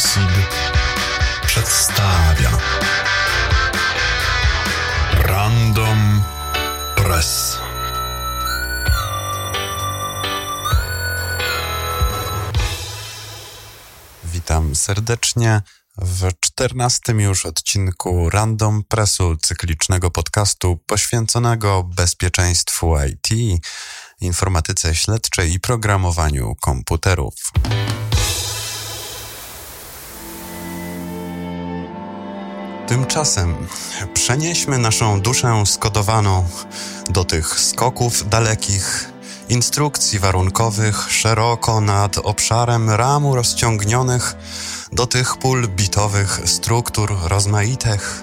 Lucid przedstawia Random Press. Witam serdecznie w czternastym już odcinku Random Pressu cyklicznego podcastu poświęconego bezpieczeństwu IT, informatyce śledczej i programowaniu komputerów. Tymczasem przenieśmy naszą duszę skodowaną do tych skoków dalekich, instrukcji warunkowych szeroko nad obszarem ramu rozciągnionych, do tych pól bitowych struktur rozmaitych,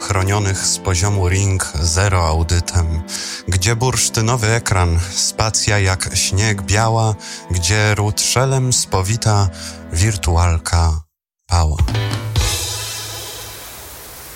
chronionych z poziomu ring zero audytem, gdzie bursztynowy ekran, spacja jak śnieg biała, gdzie ród szelem spowita wirtualka pała.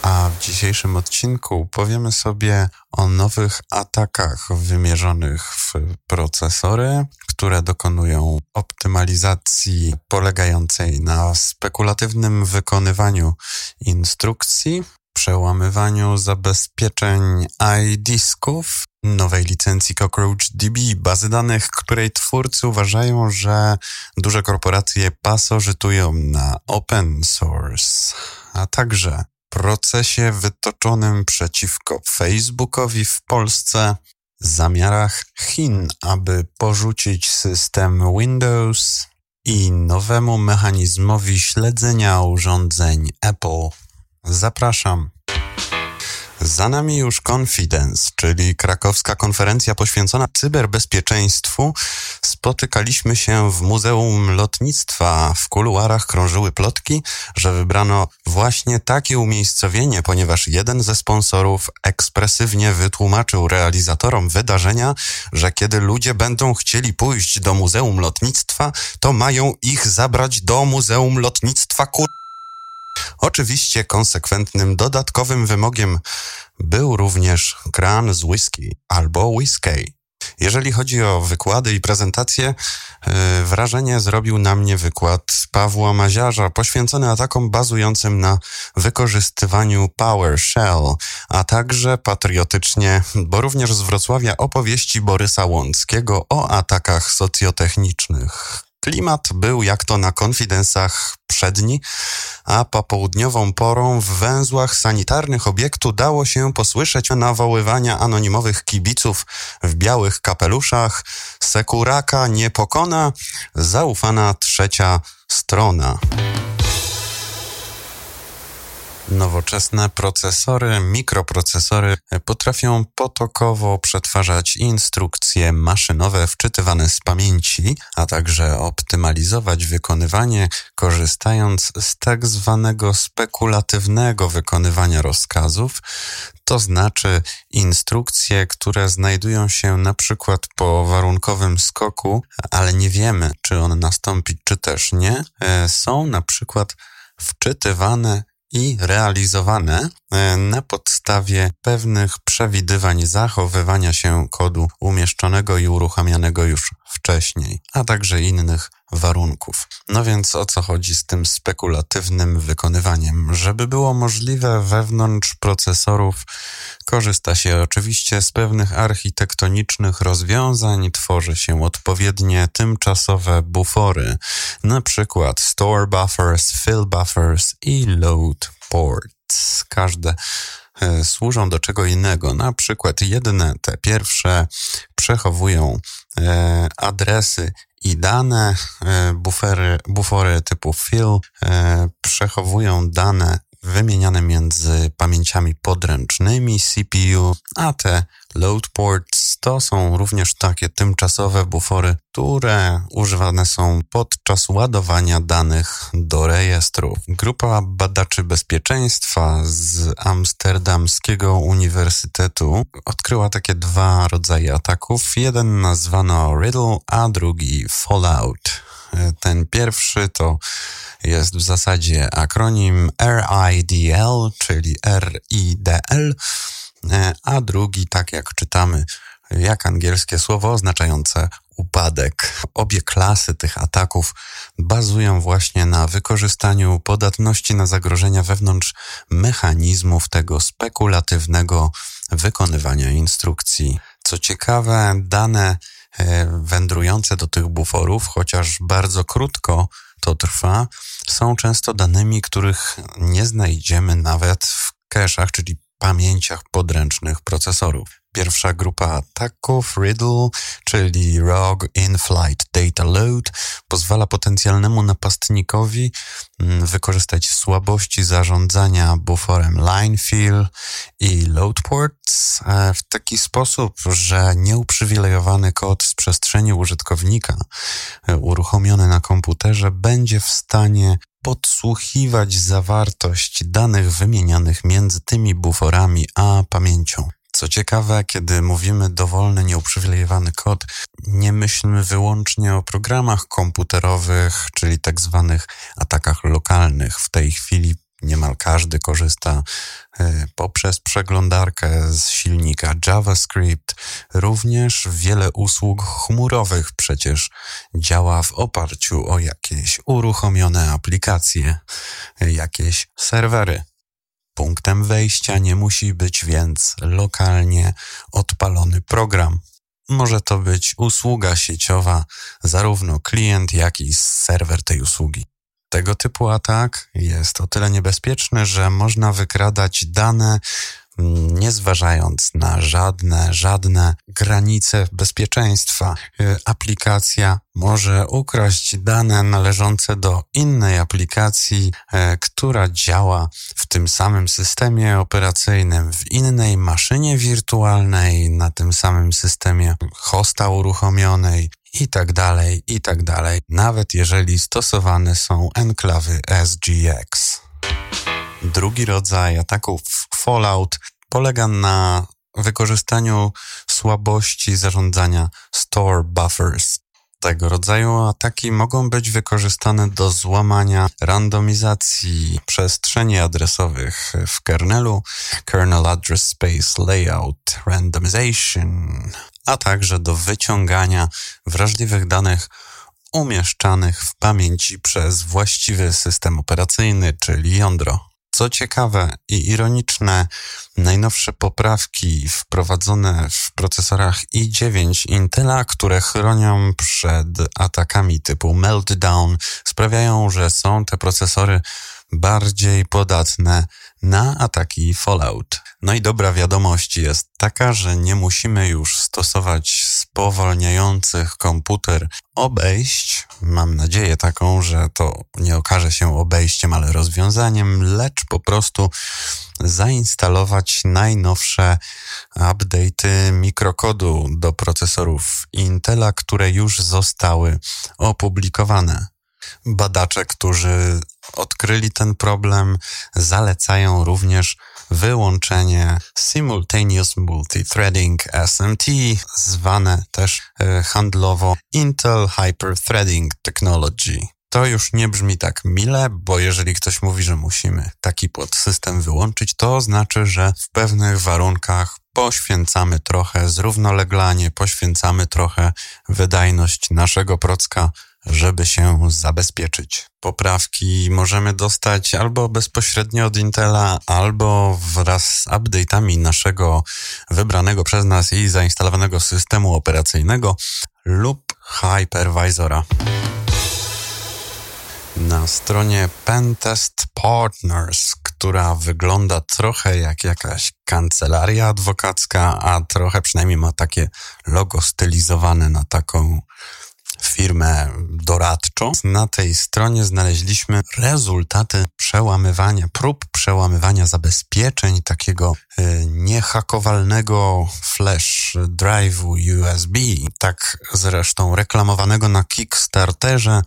A w dzisiejszym odcinku powiemy sobie o nowych atakach wymierzonych w procesory, które dokonują optymalizacji polegającej na spekulatywnym wykonywaniu instrukcji, przełamywaniu zabezpieczeń iDisków, nowej licencji CockroachDB, bazy danych, której twórcy uważają, że duże korporacje pasożytują na open source, a także procesie wytoczonym przeciwko Facebookowi w Polsce, zamiarach Chin, aby porzucić system Windows i nowemu mechanizmowi śledzenia urządzeń Apple. Zapraszam. Za nami już Confidence, czyli krakowska konferencja poświęcona cyberbezpieczeństwu. Spotykaliśmy się w Muzeum Lotnictwa. W kuluarach krążyły plotki, że wybrano właśnie takie umiejscowienie, ponieważ jeden ze sponsorów ekspresywnie wytłumaczył realizatorom wydarzenia, że kiedy ludzie będą chcieli pójść do Muzeum Lotnictwa, to mają ich zabrać do Muzeum Lotnictwa kur... Oczywiście konsekwentnym dodatkowym wymogiem był również kran z whisky albo whisky. Jeżeli chodzi o wykłady i prezentacje, yy, wrażenie zrobił na mnie wykład Pawła Maziarza poświęcony atakom bazującym na wykorzystywaniu PowerShell, a także patriotycznie, bo również z Wrocławia opowieści Borysa Łąckiego o atakach socjotechnicznych. Klimat był jak to na konfidensach przedni, a popołudniową porą w węzłach sanitarnych obiektu dało się posłyszeć nawoływania anonimowych kibiców w białych kapeluszach. Sekuraka nie pokona, zaufana trzecia strona. Nowoczesne procesory, mikroprocesory potrafią potokowo przetwarzać instrukcje maszynowe wczytywane z pamięci, a także optymalizować wykonywanie, korzystając z tak zwanego spekulatywnego wykonywania rozkazów, to znaczy instrukcje, które znajdują się na przykład po warunkowym skoku, ale nie wiemy, czy on nastąpi, czy też nie, są na przykład wczytywane i realizowane e, na podstawie pewnych przewidywań zachowywania się kodu umieszczonego i uruchamianego już wcześniej, a także innych warunków. No więc o co chodzi z tym spekulatywnym wykonywaniem? Żeby było możliwe wewnątrz procesorów, korzysta się oczywiście z pewnych architektonicznych rozwiązań, tworzy się odpowiednie tymczasowe bufory, na przykład store buffers, fill buffers i load ports. Każde e, służą do czego innego. Na przykład jedne, te pierwsze, przechowują e, adresy i dane, e, bufery, bufory typu fill przechowują dane wymieniane między pamięciami podręcznymi CPU, a te load ports to są również takie tymczasowe bufory, które używane są podczas ładowania danych do rejestrów. Grupa badaczy bezpieczeństwa z Amsterdamskiego Uniwersytetu odkryła takie dwa rodzaje ataków. Jeden nazwano Riddle, a drugi Fallout. Ten pierwszy to jest w zasadzie akronim RIDL, czyli RIDL, a drugi, tak jak czytamy, jak angielskie słowo oznaczające upadek. Obie klasy tych ataków bazują właśnie na wykorzystaniu podatności na zagrożenia wewnątrz mechanizmów tego spekulatywnego wykonywania instrukcji. Co ciekawe, dane e, wędrujące do tych buforów, chociaż bardzo krótko to trwa, są często danymi, których nie znajdziemy nawet w cache'ach, czyli pamięciach podręcznych procesorów. Pierwsza grupa ataków, Riddle, czyli Rogue In-Flight Data Load, pozwala potencjalnemu napastnikowi mm, wykorzystać słabości zarządzania buforem line fill i load ports e, w taki sposób, że nieuprzywilejowany kod z przestrzeni użytkownika e, uruchomiony na komputerze będzie w stanie podsłuchiwać zawartość danych wymienianych między tymi buforami a pamięcią. Co ciekawe, kiedy mówimy dowolny, nieuprzywilejowany kod, nie myślmy wyłącznie o programach komputerowych, czyli tak zwanych atakach lokalnych. W tej chwili niemal każdy korzysta e, poprzez przeglądarkę z silnika JavaScript. Również wiele usług chmurowych przecież działa w oparciu o jakieś uruchomione aplikacje, e, jakieś serwery. Punktem wejścia nie musi być więc lokalnie odpalony program. Może to być usługa sieciowa, zarówno klient, jak i serwer tej usługi. Tego typu atak jest o tyle niebezpieczny, że można wykradać dane nie zważając na żadne, żadne granice bezpieczeństwa. Y, aplikacja może ukraść dane należące do innej aplikacji, y, która działa w tym samym systemie operacyjnym, w innej maszynie wirtualnej, na tym samym systemie hosta uruchomionej i tak dalej, i tak dalej, nawet jeżeli stosowane są enklawy SGX. Drugi rodzaj ataków Fallout polega na wykorzystaniu słabości zarządzania store buffers. Tego rodzaju ataki mogą być wykorzystane do złamania randomizacji przestrzeni adresowych w kernelu, kernel address space layout randomization, a także do wyciągania wrażliwych danych umieszczanych w pamięci przez właściwy system operacyjny, czyli jądro. Co ciekawe i ironiczne, najnowsze poprawki wprowadzone w procesorach i9 Intela, które chronią przed atakami typu meltdown, sprawiają, że są te procesory bardziej podatne na ataki Fallout. No i dobra wiadomość jest taka, że nie musimy już stosować spowalniających komputer obejść. Mam nadzieję taką, że to nie okaże się obejściem, ale rozwiązaniem, lecz po prostu zainstalować najnowsze update'y mikrokodu do procesorów Intela, które już zostały opublikowane. Badacze, którzy odkryli ten problem, zalecają również wyłączenie Simultaneous Multithreading SMT, zwane też e, handlowo Intel Hyperthreading Technology. To już nie brzmi tak mile, bo jeżeli ktoś mówi, że musimy taki podsystem wyłączyć, to znaczy, że w pewnych warunkach poświęcamy trochę zrównoleglanie, poświęcamy trochę wydajność naszego procka żeby się zabezpieczyć. Poprawki możemy dostać albo bezpośrednio od Intela, albo wraz z update'ami naszego wybranego przez nas i zainstalowanego systemu operacyjnego lub hypervisora. Na stronie Pentest Partners, która wygląda trochę jak jakaś kancelaria adwokacka, a trochę przynajmniej ma takie logo stylizowane na taką firmę doradczą. Na tej stronie znaleźliśmy rezultaty przełamywania, prób przełamywania zabezpieczeń takiego e, niehakowalnego flash drive'u USB, tak zresztą reklamowanego na Kickstarterze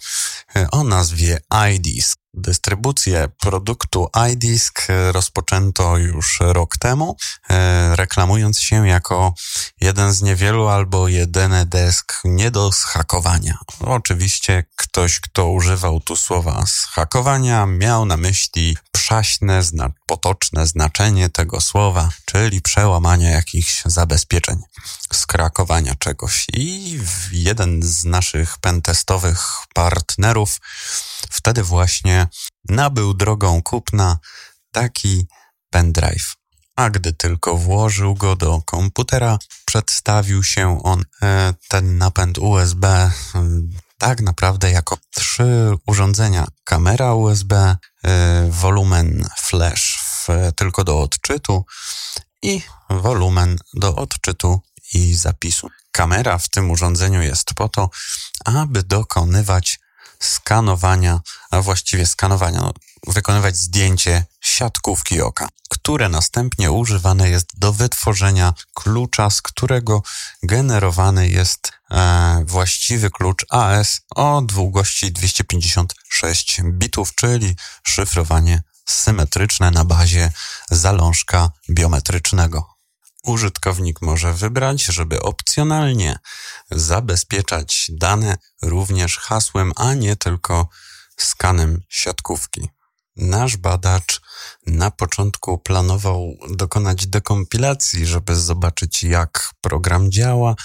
e, o nazwie iDisk. Dystrybucję produktu iDisk rozpoczęto już rok temu, e, reklamując się jako jeden z niewielu albo jedyny desk nie do zhakowania. Oczywiście ktoś, kto używał tu słowa zhakowania, miał na myśli przaśne, zna potoczne znaczenie tego słowa, czyli przełamania jakichś zabezpieczeń, skrakowania czegoś. I jeden z naszych pentestowych partnerów wtedy właśnie nabył drogą kupna taki pendrive. A gdy tylko włożył go do komputera, przedstawił się on, e, ten napęd USB, tak naprawdę jako trzy urządzenia. Kamera USB, e, wolumen flash w, tylko do odczytu i wolumen do odczytu i zapisu. Kamera w tym urządzeniu jest po to, aby dokonywać skanowania, a właściwie skanowania, no, wykonywać zdjęcie siatkówki oka, które następnie używane jest do wytworzenia klucza, z którego generowany jest e, właściwy klucz AS o długości 256 bitów, czyli szyfrowanie symetryczne na bazie zalążka biometrycznego. Użytkownik może wybrać, żeby opcjonalnie zabezpieczać dane również hasłem, a nie tylko skanem siatkówki. Nasz badacz na początku planował dokonać dekompilacji, żeby zobaczyć, jak program działa,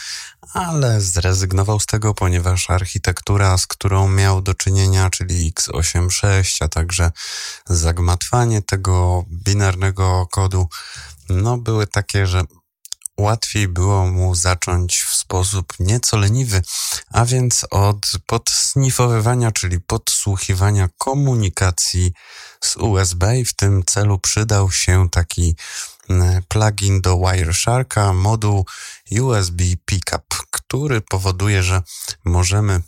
ale zrezygnował z tego, ponieważ architektura, z którą miał do czynienia, czyli x86, a także zagmatwanie tego binarnego kodu, no były takie, że łatwiej było mu zacząć w sposób nieco leniwy, a więc od podsnifowywania, czyli podsłuchiwania komunikacji z USB i w tym celu przydał się taki mm, plugin do Wiresharka, moduł USB Pickup, który powoduje, że możemy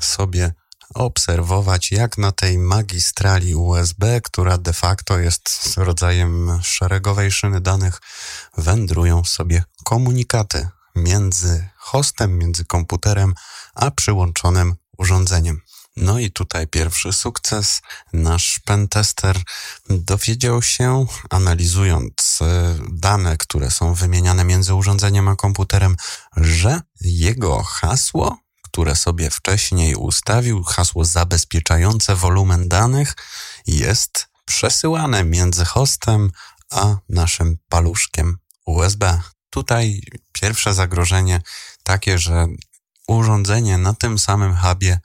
sobie obserwować, jak na tej magistrali USB, która de facto jest rodzajem szeregowej szyny danych, wędrują sobie komunikaty między hostem, między komputerem, a przyłączonym urządzeniem. No i tutaj pierwszy sukces. Nasz pentester dowiedział się, analizując e, dane, które są wymieniane między urządzeniem a komputerem, że jego hasło które sobie wcześniej ustawił, hasło zabezpieczające wolumen danych, jest przesyłane między hostem a naszym paluszkiem USB. Tutaj pierwsze zagrożenie takie, że urządzenie na tym samym hubie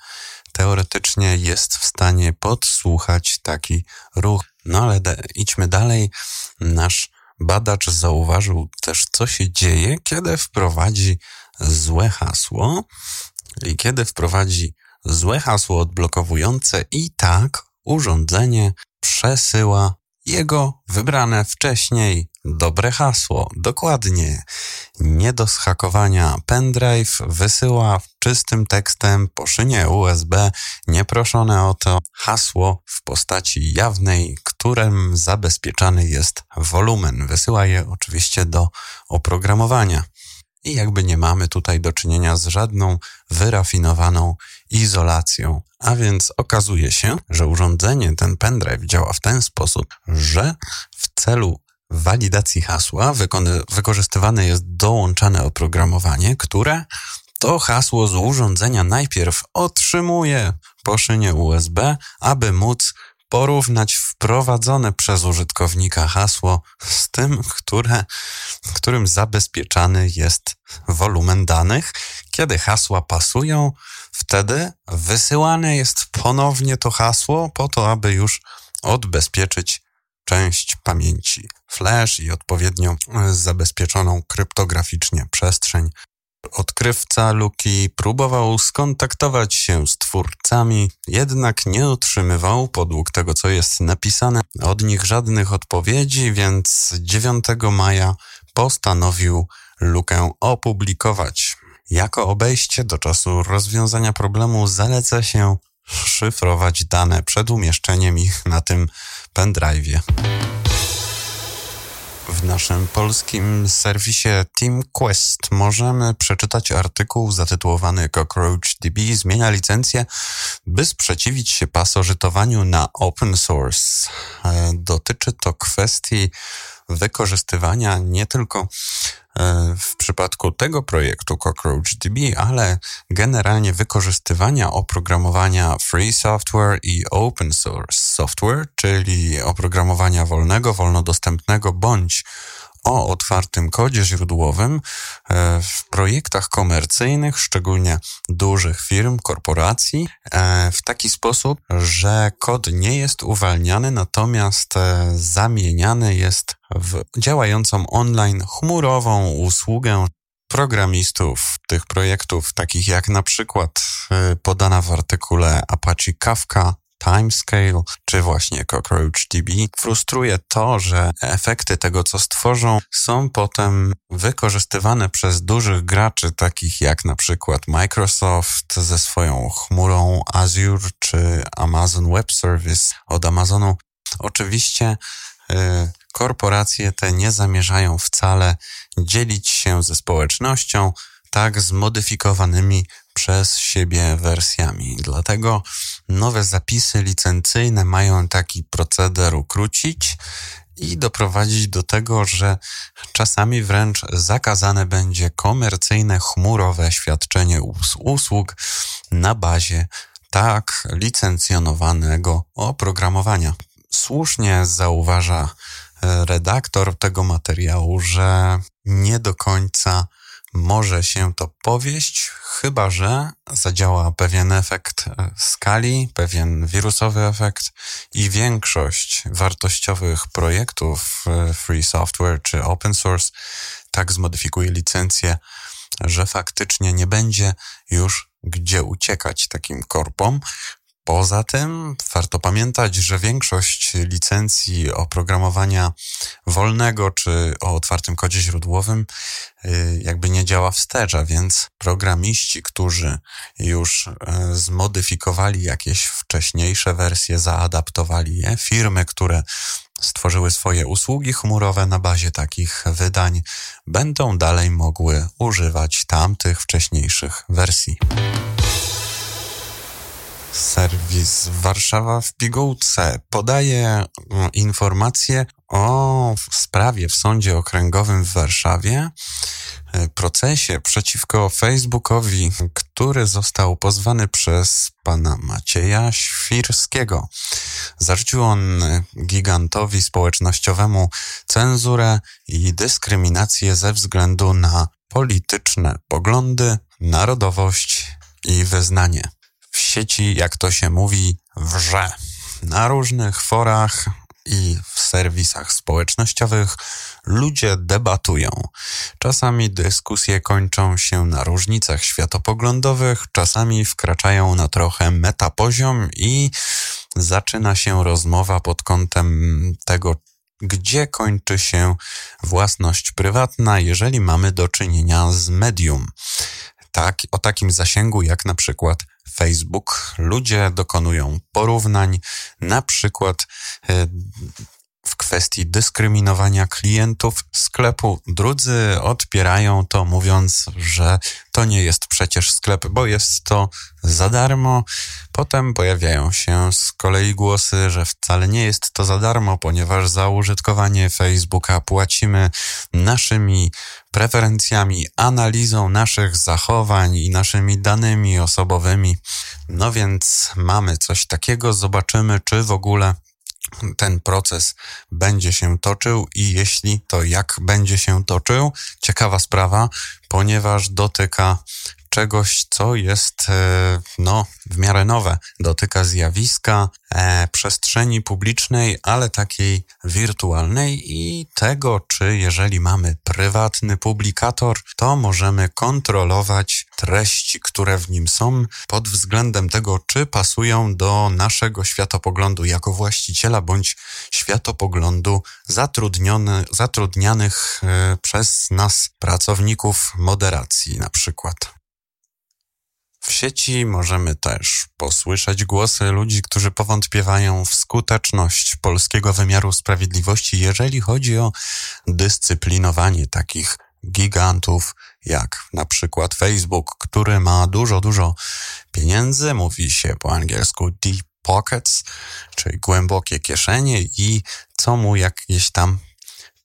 teoretycznie jest w stanie podsłuchać taki ruch. No ale idźmy dalej. Nasz badacz zauważył też, co się dzieje, kiedy wprowadzi złe hasło i kiedy wprowadzi złe hasło odblokowujące i tak urządzenie przesyła jego wybrane wcześniej dobre hasło. Dokładnie. Nie do schakowania pendrive wysyła czystym tekstem po szynie USB nieproszone o to hasło w postaci jawnej, którym zabezpieczany jest wolumen. Wysyła je oczywiście do oprogramowania i jakby nie mamy tutaj do czynienia z żadną wyrafinowaną izolacją. A więc okazuje się, że urządzenie, ten pendrive działa w ten sposób, że w celu walidacji hasła wykorzystywane jest dołączane oprogramowanie, które to hasło z urządzenia najpierw otrzymuje po szynie USB, aby móc porównać wprowadzone przez użytkownika hasło z tym, które, którym zabezpieczany jest wolumen danych. Kiedy hasła pasują, wtedy wysyłane jest ponownie to hasło po to, aby już odbezpieczyć część pamięci flash i odpowiednio zabezpieczoną kryptograficznie przestrzeń Odkrywca Luki próbował skontaktować się z twórcami, jednak nie otrzymywał, podług tego co jest napisane, od nich żadnych odpowiedzi, więc 9 maja postanowił Lukę opublikować. Jako obejście do czasu rozwiązania problemu zaleca się szyfrować dane przed umieszczeniem ich na tym pendrive'ie w naszym polskim serwisie Team Quest możemy przeczytać artykuł zatytułowany CockroachDB zmienia licencję, by sprzeciwić się pasożytowaniu na open source. E, dotyczy to kwestii wykorzystywania nie tylko w przypadku tego projektu CockroachDB, ale generalnie wykorzystywania oprogramowania free software i open source software, czyli oprogramowania wolnego, wolnodostępnego bądź o otwartym kodzie źródłowym e, w projektach komercyjnych, szczególnie dużych firm, korporacji, e, w taki sposób, że kod nie jest uwalniany, natomiast e, zamieniany jest w działającą online chmurową usługę programistów tych projektów, takich jak na przykład podana w artykule Apache Kafka, Timescale czy właśnie CockroachDB. Frustruje to, że efekty tego, co stworzą, są potem wykorzystywane przez dużych graczy, takich jak na przykład Microsoft ze swoją chmurą Azure czy Amazon Web Service od Amazonu. Oczywiście y, korporacje te nie zamierzają wcale dzielić się ze społecznością tak zmodyfikowanymi przez siebie wersjami. Dlatego nowe zapisy licencyjne mają taki proceder ukrócić i doprowadzić do tego, że czasami wręcz zakazane będzie komercyjne, chmurowe świadczenie usług na bazie tak licencjonowanego oprogramowania. Słusznie zauważa e, redaktor tego materiału, że nie do końca może się to powieść, chyba że zadziała pewien efekt e, skali, pewien wirusowy efekt i większość wartościowych projektów e, free software czy open source tak zmodyfikuje licencję, że faktycznie nie będzie już gdzie uciekać takim korpom, Poza tym warto pamiętać, że większość licencji oprogramowania wolnego czy o otwartym kodzie źródłowym y, jakby nie działa wstecz, a więc programiści, którzy już y, zmodyfikowali jakieś wcześniejsze wersje, zaadaptowali je, firmy, które stworzyły swoje usługi chmurowe na bazie takich wydań, będą dalej mogły używać tamtych wcześniejszych wersji serwis Warszawa w pigułce podaje mm, informacje o sprawie w Sądzie Okręgowym w Warszawie, e, procesie przeciwko Facebookowi, który został pozwany przez pana Macieja Świrskiego. Zarzucił on gigantowi społecznościowemu cenzurę i dyskryminację ze względu na polityczne poglądy, narodowość i wyznanie sieci, jak to się mówi, wrze. Na różnych forach i w serwisach społecznościowych ludzie debatują. Czasami dyskusje kończą się na różnicach światopoglądowych, czasami wkraczają na trochę metapoziom i zaczyna się rozmowa pod kątem tego, gdzie kończy się własność prywatna, jeżeli mamy do czynienia z medium. Tak, o takim zasięgu jak na przykład Facebook. Ludzie dokonują porównań, na przykład e, kwestii dyskryminowania klientów sklepu. Drudzy odpierają to, mówiąc, że to nie jest przecież sklep, bo jest to za darmo. Potem pojawiają się z kolei głosy, że wcale nie jest to za darmo, ponieważ za użytkowanie Facebooka płacimy naszymi preferencjami, analizą naszych zachowań i naszymi danymi osobowymi. No więc mamy coś takiego, zobaczymy, czy w ogóle ten proces będzie się toczył i jeśli to jak będzie się toczył, ciekawa sprawa, ponieważ dotyka czegoś, co jest e, no, w miarę nowe. Dotyka zjawiska e, przestrzeni publicznej, ale takiej wirtualnej i tego, czy jeżeli mamy prywatny publikator, to możemy kontrolować treści, które w nim są, pod względem tego, czy pasują do naszego światopoglądu jako właściciela bądź światopoglądu zatrudnianych e, przez nas pracowników moderacji na przykład. W sieci. Możemy też posłyszeć głosy ludzi, którzy powątpiewają w skuteczność polskiego wymiaru sprawiedliwości, jeżeli chodzi o dyscyplinowanie takich gigantów jak na przykład Facebook, który ma dużo, dużo pieniędzy, mówi się po angielsku deep pockets, czyli głębokie kieszenie i co mu jakieś tam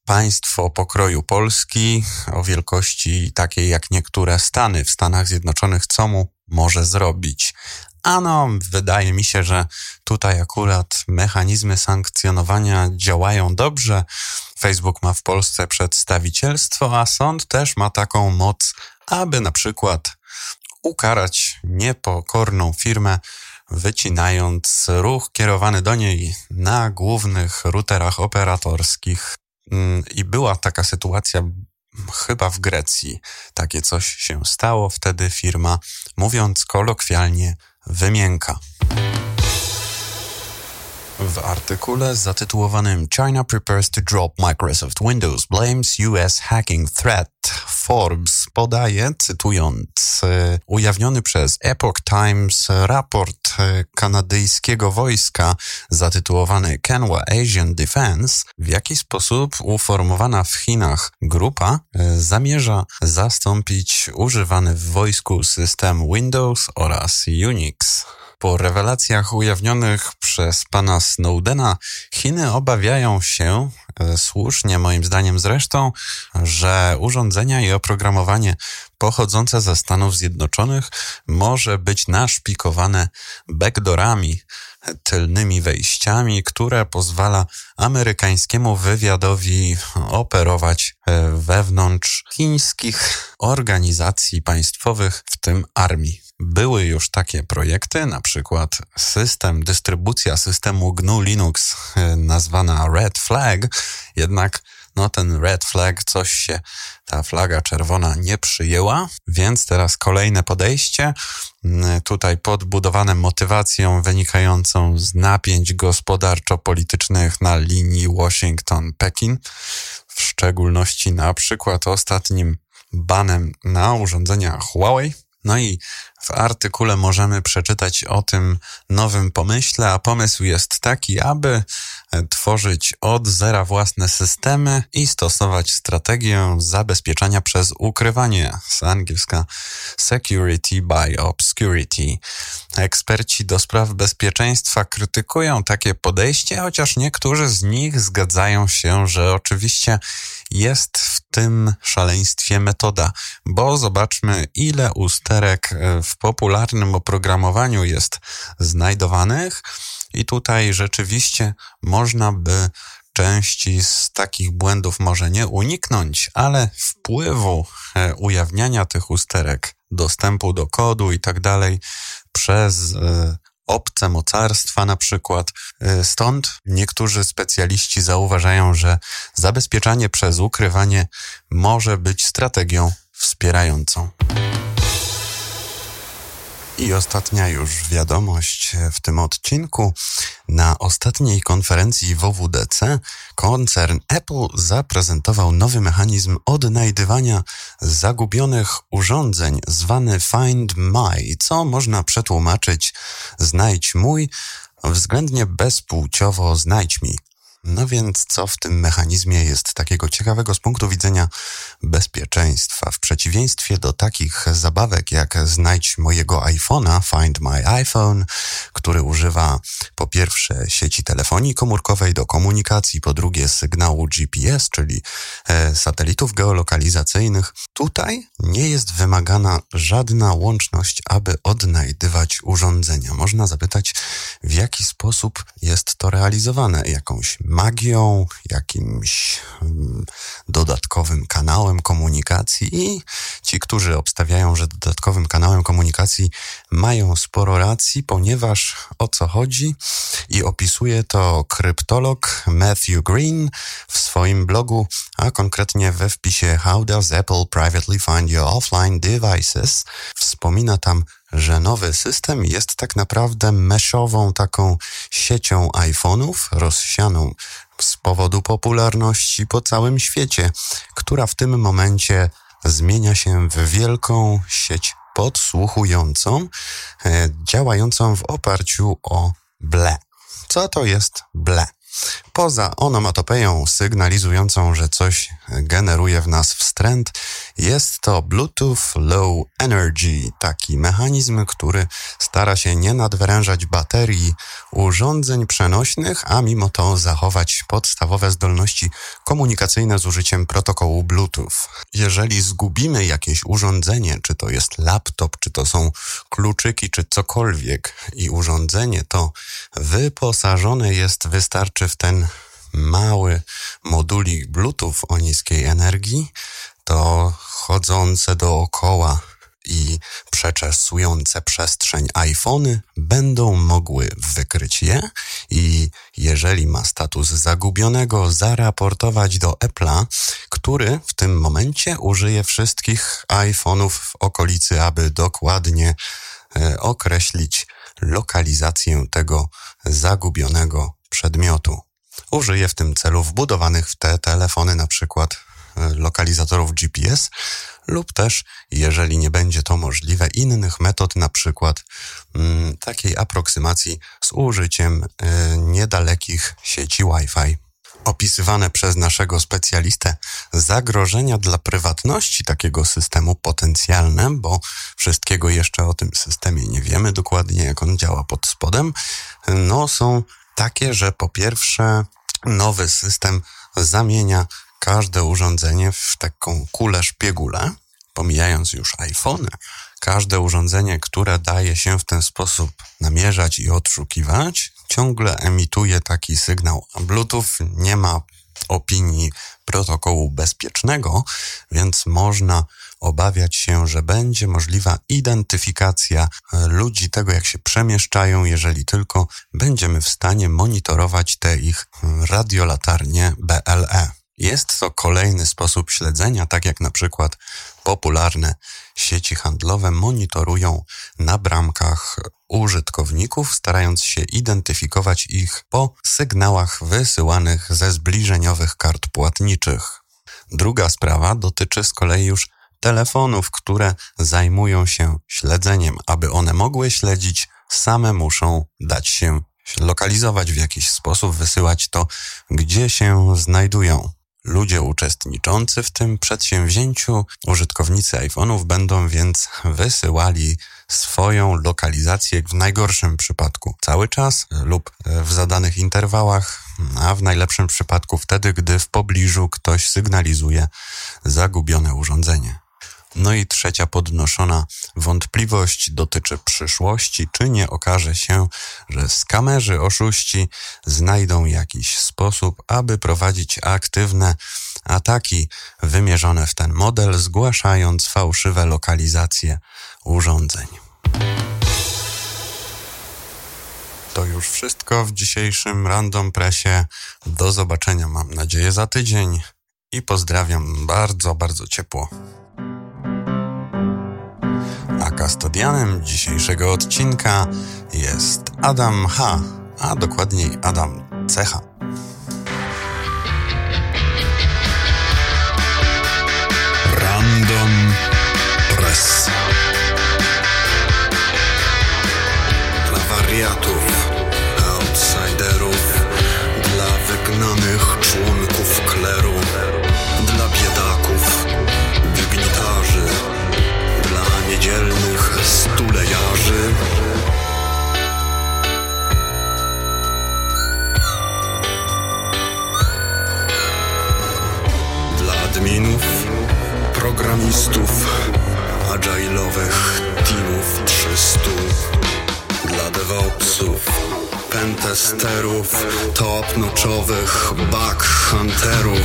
państwo pokroju Polski o wielkości takiej jak niektóre Stany w Stanach Zjednoczonych, co mu może zrobić? Ano, wydaje mi się, że tutaj akurat mechanizmy sankcjonowania działają dobrze. Facebook ma w Polsce przedstawicielstwo, a sąd też ma taką moc, aby na przykład ukarać niepokorną firmę, wycinając ruch kierowany do niej na głównych routerach operatorskich. Mm, I była taka sytuacja chyba w Grecji. Takie coś się stało. Wtedy firma, mówiąc kolokwialnie, wymięka. W artykule zatytułowanym China prepares to drop Microsoft Windows blames US hacking threat Forbes podaje, cytując e, ujawniony przez Epoch Times raport e, kanadyjskiego wojska zatytułowany Canwa Asian Defense, w jaki sposób uformowana w Chinach grupa e, zamierza zastąpić używany w wojsku system Windows oraz Unix. Po rewelacjach ujawnionych przez pana Snowdena, Chiny obawiają się, e, słusznie moim zdaniem zresztą, że urządzenia i oprogramowanie pochodzące ze Stanów Zjednoczonych może być naszpikowane backdoorami, tylnymi wejściami, które pozwala amerykańskiemu wywiadowi operować e, wewnątrz chińskich organizacji państwowych, w tym armii. Były już takie projekty, na przykład system, dystrybucja systemu GNU Linux nazwana Red Flag, jednak no ten red flag, coś się, ta flaga czerwona nie przyjęła, więc teraz kolejne podejście, tutaj podbudowane motywacją wynikającą z napięć gospodarczo-politycznych na linii Washington-Pekin, w szczególności na przykład ostatnim banem na urządzenia Huawei. No i w artykule możemy przeczytać o tym nowym pomyśle, a pomysł jest taki, aby tworzyć od zera własne systemy i stosować strategię zabezpieczania przez ukrywanie, z angielska security by obscurity. Eksperci do spraw bezpieczeństwa krytykują takie podejście, chociaż niektórzy z nich zgadzają się, że oczywiście jest w tym szaleństwie metoda, bo zobaczmy, ile usterek w popularnym oprogramowaniu jest znajdowanych i tutaj rzeczywiście można by części z takich błędów może nie uniknąć, ale wpływu e, ujawniania tych usterek, dostępu do kodu i tak dalej przez e, obce mocarstwa na przykład. E, stąd niektórzy specjaliści zauważają, że zabezpieczanie przez ukrywanie może być strategią wspierającą. I ostatnia już wiadomość w tym odcinku. Na ostatniej konferencji WWDC koncern Apple zaprezentował nowy mechanizm odnajdywania zagubionych urządzeń zwany Find My, co można przetłumaczyć znajdź mój, względnie bezpłciowo znajdź mi. No więc co w tym mechanizmie jest takiego ciekawego z punktu widzenia bezpieczeństwa? W przeciwieństwie do takich zabawek jak znajdź mojego iPhone'a, Find My iPhone, który używa po pierwsze sieci telefonii komórkowej do komunikacji, po drugie sygnału GPS, czyli e, satelitów geolokalizacyjnych, tutaj nie jest wymagana żadna łączność, aby odnajdywać urządzenia. Można zapytać, w jaki sposób jest to realizowane? Jakąś magią, jakimś mm, kanałem komunikacji i ci, którzy obstawiają, że dodatkowym kanałem komunikacji mają sporo racji, ponieważ o co chodzi i opisuje to kryptolog Matthew Green w swoim blogu, a konkretnie we wpisie How does Apple privately find your offline devices? Wspomina tam że nowy system jest tak naprawdę meszową taką siecią iPhone'ów rozsianą z powodu popularności po całym świecie, która w tym momencie zmienia się w wielką sieć podsłuchującą, e, działającą w oparciu o ble. Co to jest ble? Poza onomatopeją sygnalizującą, że coś generuje w nas wstręt, jest to Bluetooth Low Energy, taki mechanizm, który stara się nie nadwyrężać baterii urządzeń przenośnych, a mimo to zachować podstawowe zdolności komunikacyjne z użyciem protokołu Bluetooth. Jeżeli zgubimy jakieś urządzenie, czy to jest laptop, czy to są kluczyki, czy cokolwiek i urządzenie to wyposażone jest, wystarczy w ten mały modulik Bluetooth o niskiej energii, to chodzące dookoła i przeczesujące przestrzeń iPhony będą mogły wykryć je i jeżeli ma status zagubionego, zaraportować do Apple'a, który w tym momencie użyje wszystkich iPhone'ów w okolicy, aby dokładnie e, określić lokalizację tego zagubionego przedmiotu. Użyję w tym celu wbudowanych w te telefony na przykład e, lokalizatorów GPS lub też, jeżeli nie będzie to możliwe, innych metod, na przykład mm, takiej aproksymacji z użyciem y, niedalekich sieci Wi-Fi. Opisywane przez naszego specjalistę zagrożenia dla prywatności takiego systemu potencjalne, bo wszystkiego jeszcze o tym systemie nie wiemy dokładnie, jak on działa pod spodem, no są takie, że po pierwsze nowy system zamienia każde urządzenie w taką kulę szpiegulę, pomijając już iPhony, każde urządzenie, które daje się w ten sposób namierzać i odszukiwać, ciągle emituje taki sygnał. Bluetooth nie ma opinii protokołu bezpiecznego, więc można obawiać się, że będzie możliwa identyfikacja e, ludzi, tego jak się przemieszczają, jeżeli tylko będziemy w stanie monitorować te ich radiolatarnie BLE. Jest to kolejny sposób śledzenia, tak jak na przykład popularne sieci handlowe monitorują na bramkach użytkowników, starając się identyfikować ich po sygnałach wysyłanych ze zbliżeniowych kart płatniczych. Druga sprawa dotyczy z kolei już telefonów, które zajmują się śledzeniem. Aby one mogły śledzić, same muszą dać się lokalizować w jakiś sposób, wysyłać to, gdzie się znajdują. Ludzie uczestniczący w tym przedsięwzięciu, użytkownicy iPhone'ów będą więc wysyłali swoją lokalizację w najgorszym przypadku cały czas lub w zadanych interwałach, a w najlepszym przypadku wtedy, gdy w pobliżu ktoś sygnalizuje zagubione urządzenie. No i trzecia podnoszona wątpliwość dotyczy przyszłości, czy nie okaże się, że skamerzy, oszuści znajdą jakiś sposób, aby prowadzić aktywne ataki wymierzone w ten model, zgłaszając fałszywe lokalizacje urządzeń. To już wszystko w dzisiejszym Random Pressie. Do zobaczenia, mam nadzieję, za tydzień i pozdrawiam bardzo, bardzo ciepło kastodianem dzisiejszego odcinka jest Adam H., a dokładniej Adam Cecha. Random Press. Dla wariatów, pentesterów, top-notchowych bug hunterów.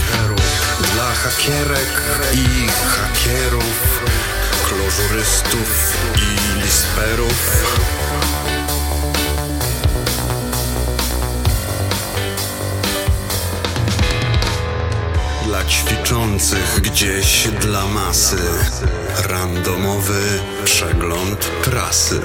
Dla hakierek i hakierów klożurystów i lisperów. Dla ćwiczących gdzieś dla masy, randomowy przegląd prasy.